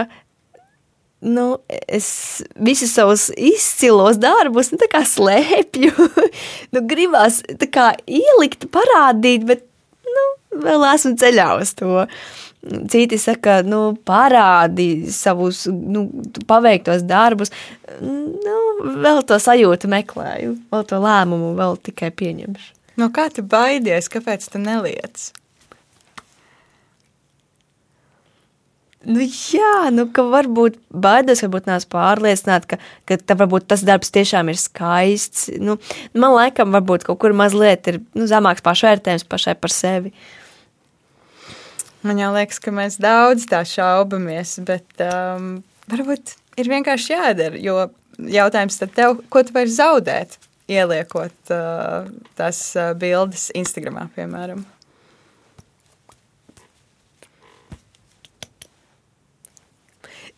nu, es visus savus izcilos darbus nu, slēpju. nu, gribās kā, ielikt, parādīt, bet nu, vēl esmu ceļā uz to. Citi saka, nu, parādi savus nu, paveiktos darbus. Nu, vēl to sajūtu meklēju, vēl to lēmumu vēl tikai pieņemšu. No kā tu baidies? Kāpēc tu neliec? Nu, jā, nu, ka varbūt baidos, varbūt neesmu pārliecināta, ka, ka varbūt tas darbs tiešām ir skaists. Nu, man laikam varbūt kaut kur mazliet ir nu, zemāks pašvērtējums pašai par sevi. Man liekas, ka mēs daudz tā šaubamies, bet um, varbūt ir vienkārši jādara, jo jautājums tad tev, ko tu vari zaudēt, ieliekot uh, tās uh, bildes Instagramā, piemēram.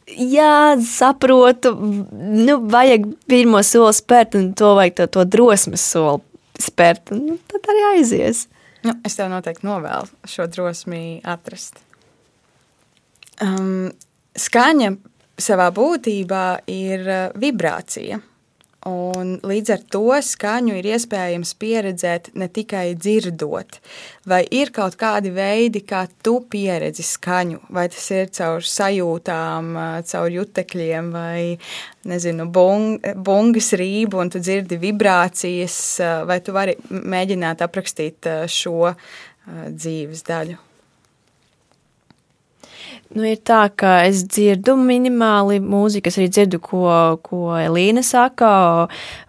Jā, saprotu, nu, vajag pirmo soli spērt, un to vajag to, to drosmes soli spērt. Un, nu, tad arī aizies. Nu, es tev noteikti novēlu šo drosmi atrast. Um, skaņa savā būtībā ir uh, vibrācija. Un līdz ar to skaņu ir iespējams pieredzēt ne tikai dzirdot, vai ir kaut kādi veidi, kā tu pieredzi skaņu, vai tas ir caur sajūtām, caur jutekļiem, vai nezinu, bung, bungas rību, un tu dzirdi vibrācijas, vai tu vari mēģināt aprakstīt šo dzīves daļu. Nu, ir tā, ka es dzirdu minimāli mūziku, es arī dzirdu, ko, ko Elīna saka,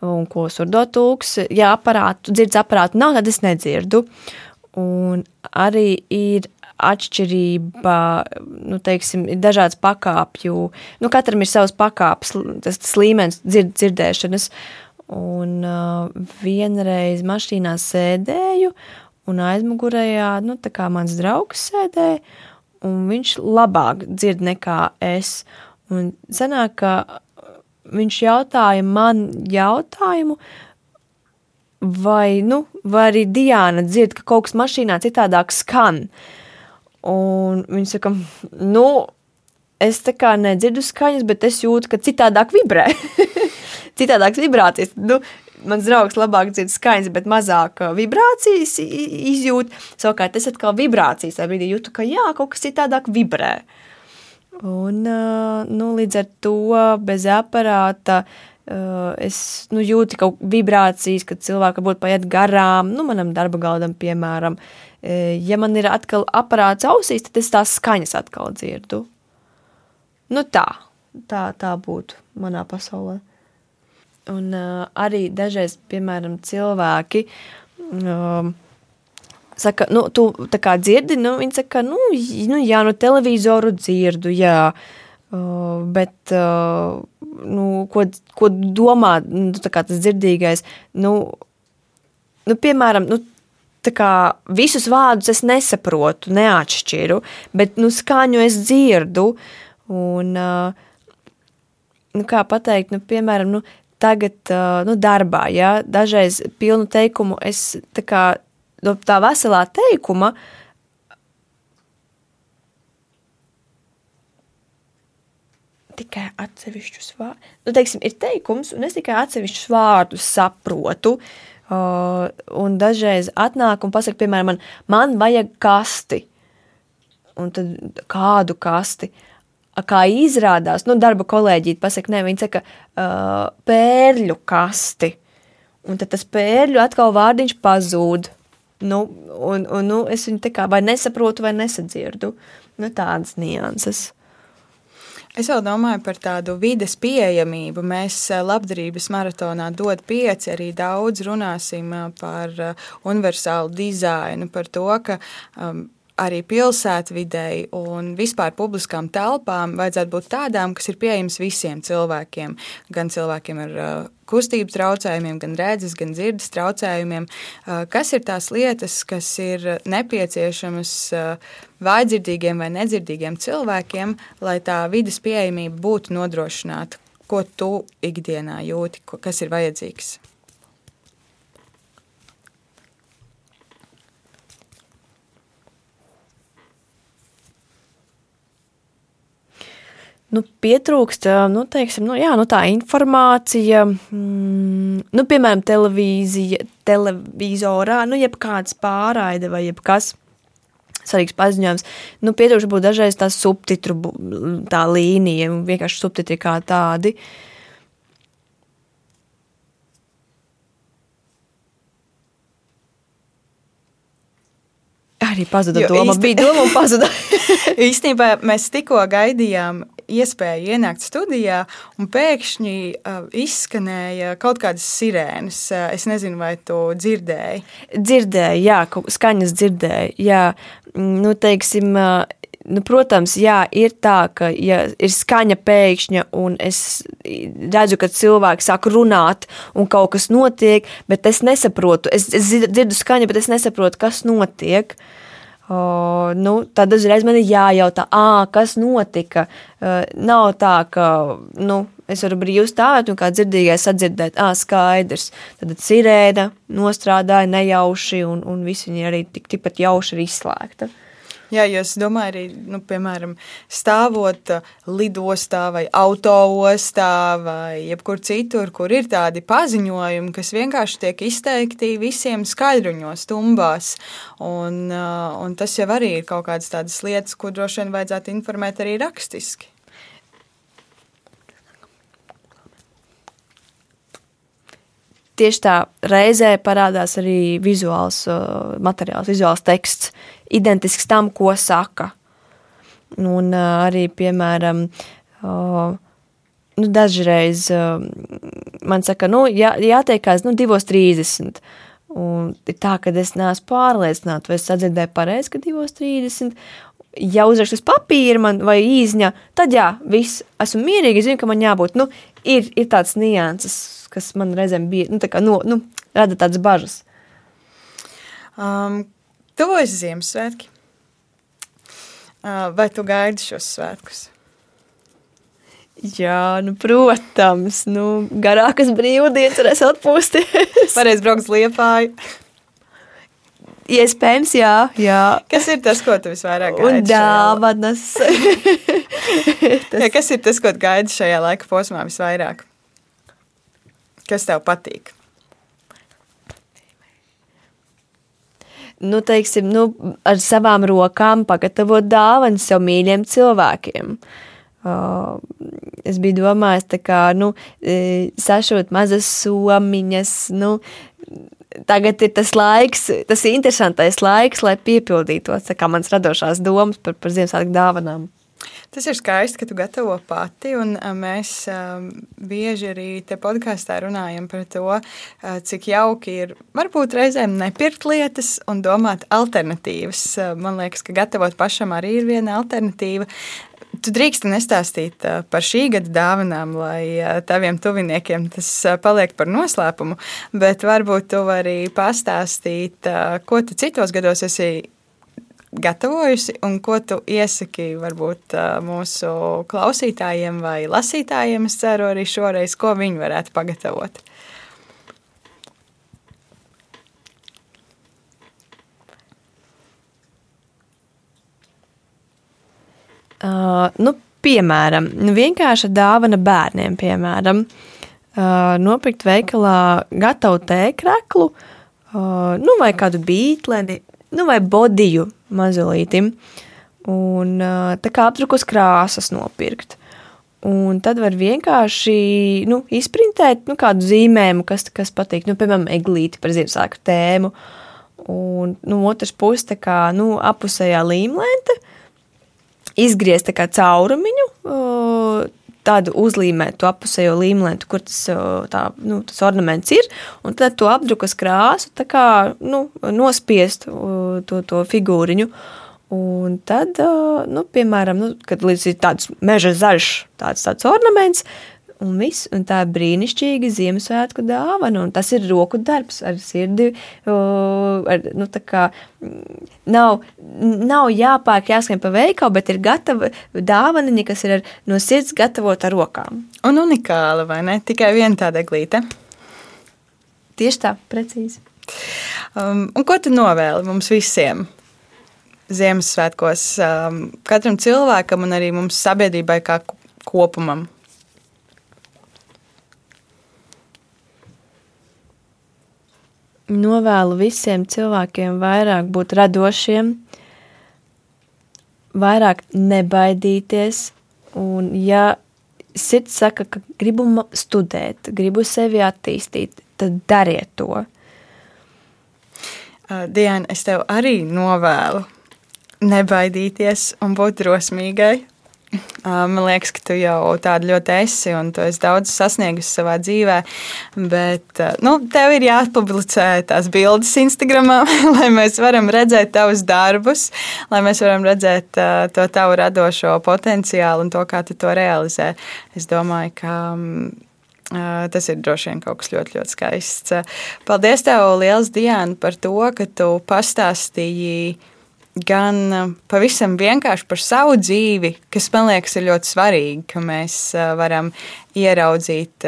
un ko surdotūks. Ja aparātu, dzirds aparātu nav, tad es nedzirdu. Un arī ir atšķirība, nu, teiksim, ir dažādas pakāpju, nu, katram ir savs pakāpes, tas, tas līmenis dzird, dzirdēšanas. Un uh, vienreiz mašīnā sēdēju, un aizmugurējā, nu, tā kā mans draugs sēdēja, un viņš labāk dzird nekā es. Un sanāk, ka viņš jautāja man jautājumu, vai, nu, vai arī Diana dzird, ka kaut kas mašīnā citādāk skan. Un viņš saka, nu, es tā kā nedzirdu skaņas, bet es jūtu, ka citādāk vibrē. Citādākas vibrācijas. Nu, mans draugs labāk dzird skaņas, bet mazāk uh, vibrācijas izjūt. Savukārt es atkal vibrācijas tajā brīdī jūtu, ka jā, kaut kas citādāk vibrē. Un, uh, nu, līdz ar to bez aparāta uh, es nu, jūtu kaut kādas vibrācijas, kad cilvēki varbūt paiet garām, nu, manam darba galdam, piemēram. Ja man ir atkal aparāts ausīs, tad es tās skaņas atkal dzirdu. Nu tā, tā, tā būtu manā pasaulē. Un uh, arī dažreiz, piemēram, cilvēki um, saka, nu, tu tā kā dzirdi, nu, viņi saka, nu, nu jā, no televizoru dzirdu, jā, uh, bet, uh, nu, ko, ko domā, nu, tā kā tas dzirdīgais, nu, nu piemēram, nu, tā kā visus vārdus es nesaprotu, neatšķiru, bet, nu, skaņu es dzirdu, un, uh, nu, kā pateikt, nu, piemēram, nu, tagad nu, darbā. Ja? Dažreiz pilnu teikumu es tā kā no tā veselā teikuma. Tikai atsevišķus vārdus. Nu, teiksim, ir teikums, un es tikai atsevišķus vārdus saprotu. Uh, un dažreiz atnāk un pasaka, piemēram, man, man vajag kasti. Un tad kādu kasti? Uh, kā izrādās, nu, darba kolēģi pasaka, nē, viņi saka, uh, pērļu kasti. Un tad tas pērļu atkal vārdiņš pazūd. Nu, un, un, nu, es viņu tā kā vai nesaprotu, vai nesadzirdu. Nu, tādas nianses. Es vēl domāju par tādu vides pieejamību. Mēs labdarības maratonā dod pieci arī daudz runāsim par universālu dizainu, par to, ka um, arī pilsētvidei un vispār publiskām telpām vajadzētu būt tādām, kas ir pieejamas visiem cilvēkiem. Gan cilvēkiem ar uh, kustību traucējumiem, gan redzes, gan dzirdes traucējumiem. Uh, kas ir tās lietas, kas ir nepieciešamas uh, vājdzirdīgiem vai nedzirdīgiem cilvēkiem, lai tā vidas pieejamība būtu nodrošināta? Ko tu ikdienā jūti, kas ir vajadzīgs? Nu, pietrūkst nu, teiksim, nu, jā, nu, tā informācija, mm, nu, piemēram, televīzija, televizorā, nu, jebkāds pārraide vai jebkas. Svarīgs paziņojums. Nu, pietrūkst būt dažreiz tā subtitru tā līnija, vienkārši subtitri kā tādi. Arī pazuda jo doma. Īsti... Bija doma un pazuda. Īstenībā mēs tikko gaidījām iespēju ienākt studijā, un pēkšņi uh, izskanēja kaut kādas sirēnas. Uh, es nezinu, vai tu dzirdēji. Dzirdēju, jā, skaņas dzirdēju. Jā, mm, nu, teiksim, uh, nu, protams, jā, ir tā, ka ja ir skaņa pēkšņa, un es redzu, ka cilvēki sāk runāt, un kaut kas notiek, bet es nesaprotu. Es, es dzirdu skaņu, bet es nesaprotu, kas notiek. O, nu, tad uzreiz man ir jājautā, kas notika. Uh, nav tā, ka nu, es varu brīvi stāvēt un kā dzirdīgais sadzirdēt, ah, skaidrs. Tad sirēna nostrādāja nejauši, un, un visi viņi arī tik, tikpat jauši ir izslēgta. Jā, jo es domāju, arī, nu, piemēram, stāvot uh, lidostā vai autoostā vai jebkur citur, kur ir tādi paziņojumi, kas vienkārši tiek izteikti visiem skaidruņos, stumbās. Un, uh, un tas jau arī ir kaut kādas tādas lietas, ko droši vien vajadzētu informēt arī rakstiski. tieši tā reizē parādās arī vizuāls uh, materiāls, vizuāls teksts, identisks tam, ko saka. Un uh, arī, piemēram, nu, dažreiz man saka, nu, jā, jātiekās nu, 2.30. Un ir tā, ka es neesmu pārliecināta, vai es sadzirdēju pareizi, ka 2.30. Ja uzrakstu uz papīra man vai īziņā, tad jā, viss, esmu mierīgi, zinu, ka man jābūt, nu, ir, ir tāds nianses, kas man reizēm bija, nu, tā kā, no, nu, rada tādas bažas. Um, Tuvojas Ziemassvētki. Vai tu gaidi šos svētkus? Jā, nu, protams, nu, garākas brīvdienas varēs atpūsties. Varēs braukt uz Liepāju. Iespējams, jā, jā. Kas ir tas, ko tu visvairāk gaidi? Dāvanas. tas... jā, kas ir tas, ko gaidi šajā laika posmā visvairāk? Kas tev patīk? Nu, teiksim, nu, ar savām rokām pagatavot dāvanas sev mīļiem cilvēkiem. Uh, es biju domājis, kā, nu, e, sašot mazas somiņas. Nu, tagad ir tas laiks, tas interesantais laiks, lai piepildītos manas radošās domas par, par Ziemassvētku dāvanām. Tas ir skaisti, ka tu gatavo pati, un mēs bieži arī te podkāstā runājam par to, cik jauki ir varbūt reizēm nepirkt lietas un domāt alternatīvas. Man liekas, ka gatavot pašam arī ir viena alternatīva. Tu drīksti nestāstīt par šī gada dāvanām, lai taviem tuviniekiem tas paliek par noslēpumu, bet varbūt tu vari pastāstīt, ko tu citos gados esi gatavojusi un ko tu iesaki varbūt mūsu klausītājiem vai lasītājiem? Es ceru arī šoreiz, ko viņi varētu pagatavot. Uh, nu, piemēram, vienkārša dāvana bērniem, piemēram, uh, nopirkt veikalā gatavu tēkraklu, uh, nu, vai kādu bītleni, nu, vai bodiju mazulītim. Un tā kā apdrukus krāsas nopirkt. Un tad var vienkārši nu, izprintēt nu, kādu zīmējumu, kas, kas patīk. Nu, piemēram, eglīti par Ziemassvētku tēmu. Un nu, otrs puses tā kā nu, apusējā līmlente, izgriezt caurumiņu, tādu uzlīmētu apusējo līmlentu, kur tas, tā, nu, tas ornaments ir, un tad to apdrukas krāsu kā nu, nospiest to, to figūriņu. Un tad, nu, piemēram, nu, kad ir tāds meža zaļš, tāds, tāds ornaments, un viss, un tā ir brīnišķīga Ziemassvētku dāvana, un tas ir roku darbs ar sirdi, ar, nu, kā nav, nav jāpāk jāskan pa veikalu, bet ir gatava dāvaniņa, kas ir ar, no sirds gatavota ar rokām. Un unikāla, vai ne? Tikai viena tāda glīte. Tieši tā, precīzi. Um, un ko tu novēli mums visiem? Ziemassvētkos um, katram cilvēkam un arī mums sabiedrībai kā kopumam. Novēlu visiem cilvēkiem vairāk būt radošiem, vairāk nebaidīties. Un, ja sirds saka, ka gribu studēt, gribu sevi attīstīt, tad dariet to. Diana, es tev arī novēlu nebaidīties un būt drosmīgai Man liekas, ka tu jau tādu ļoti esi un tu esi daudz sasniegusi savā dzīvē. Bet nu, tev ir jāpublicē tās bildes Instagram, lai mēs varam redzēt tavus darbus, lai mēs varam redzēt to tavu radošo potenciālu un to, kā tu to realizē. Es domāju, ka. Tas ir droši vien kaut kas ļoti, ļoti skaists. Paldies, tev, Lielas Diana, par to, ka tu pastāstīji gan pavisam vienkārši par savu dzīvi, kas man liekas ir ļoti svarīgi, ka mēs varam ieraudzīt,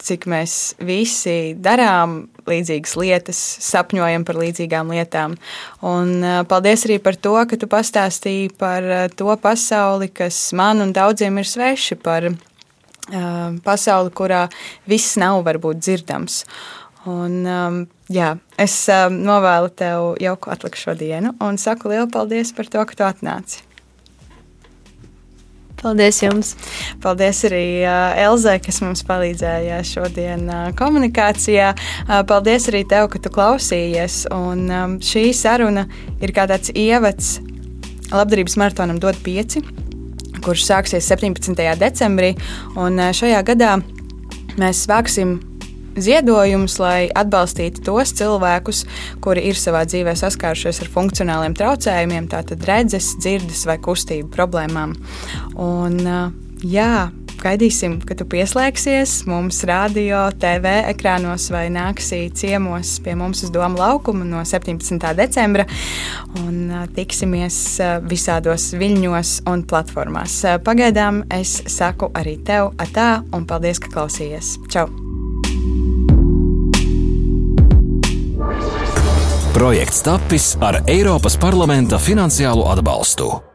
cik mēs visi darām līdzīgas lietas, sapņojam par līdzīgām lietām. Un paldies arī par to, ka tu pastāstīji par to pasauli, kas man un daudziem ir sveši, par pasauli, kurā viss nav varbūt dzirdams. Un, jā, es novēlu tev jauku atlikušo dienu un saku lielu paldies par to, ka tu atnāci. Paldies jums! Paldies arī Elzai, kas mums palīdzēja šodien komunikācijā. Paldies arī tev, ka tu klausījies. Un šī saruna ir kā tāds ievads labdarības maratonam dot pieci, kurš sāksies 17. decembrī. Un šajā gadā mēs vāksim ziedojumus, lai atbalstītu tos cilvēkus, kuri ir savā dzīvē saskārušies ar funkcionāliem traucējumiem, tātad redzes, dzirdes vai kustību problēmām. Un, jā, gaidīsim, ka tu pieslēgsies mums radio, TV ekrānos vai nāksi ciemos pie mums uz Doma laukuma no 17. decembra un tiksimies visādos viļņos un platformās. Pagaidām es saku arī tev atā un paldies, ka klausījies. Čau! Projekts tapis ar Eiropas parlamenta finansiālo atbalstu.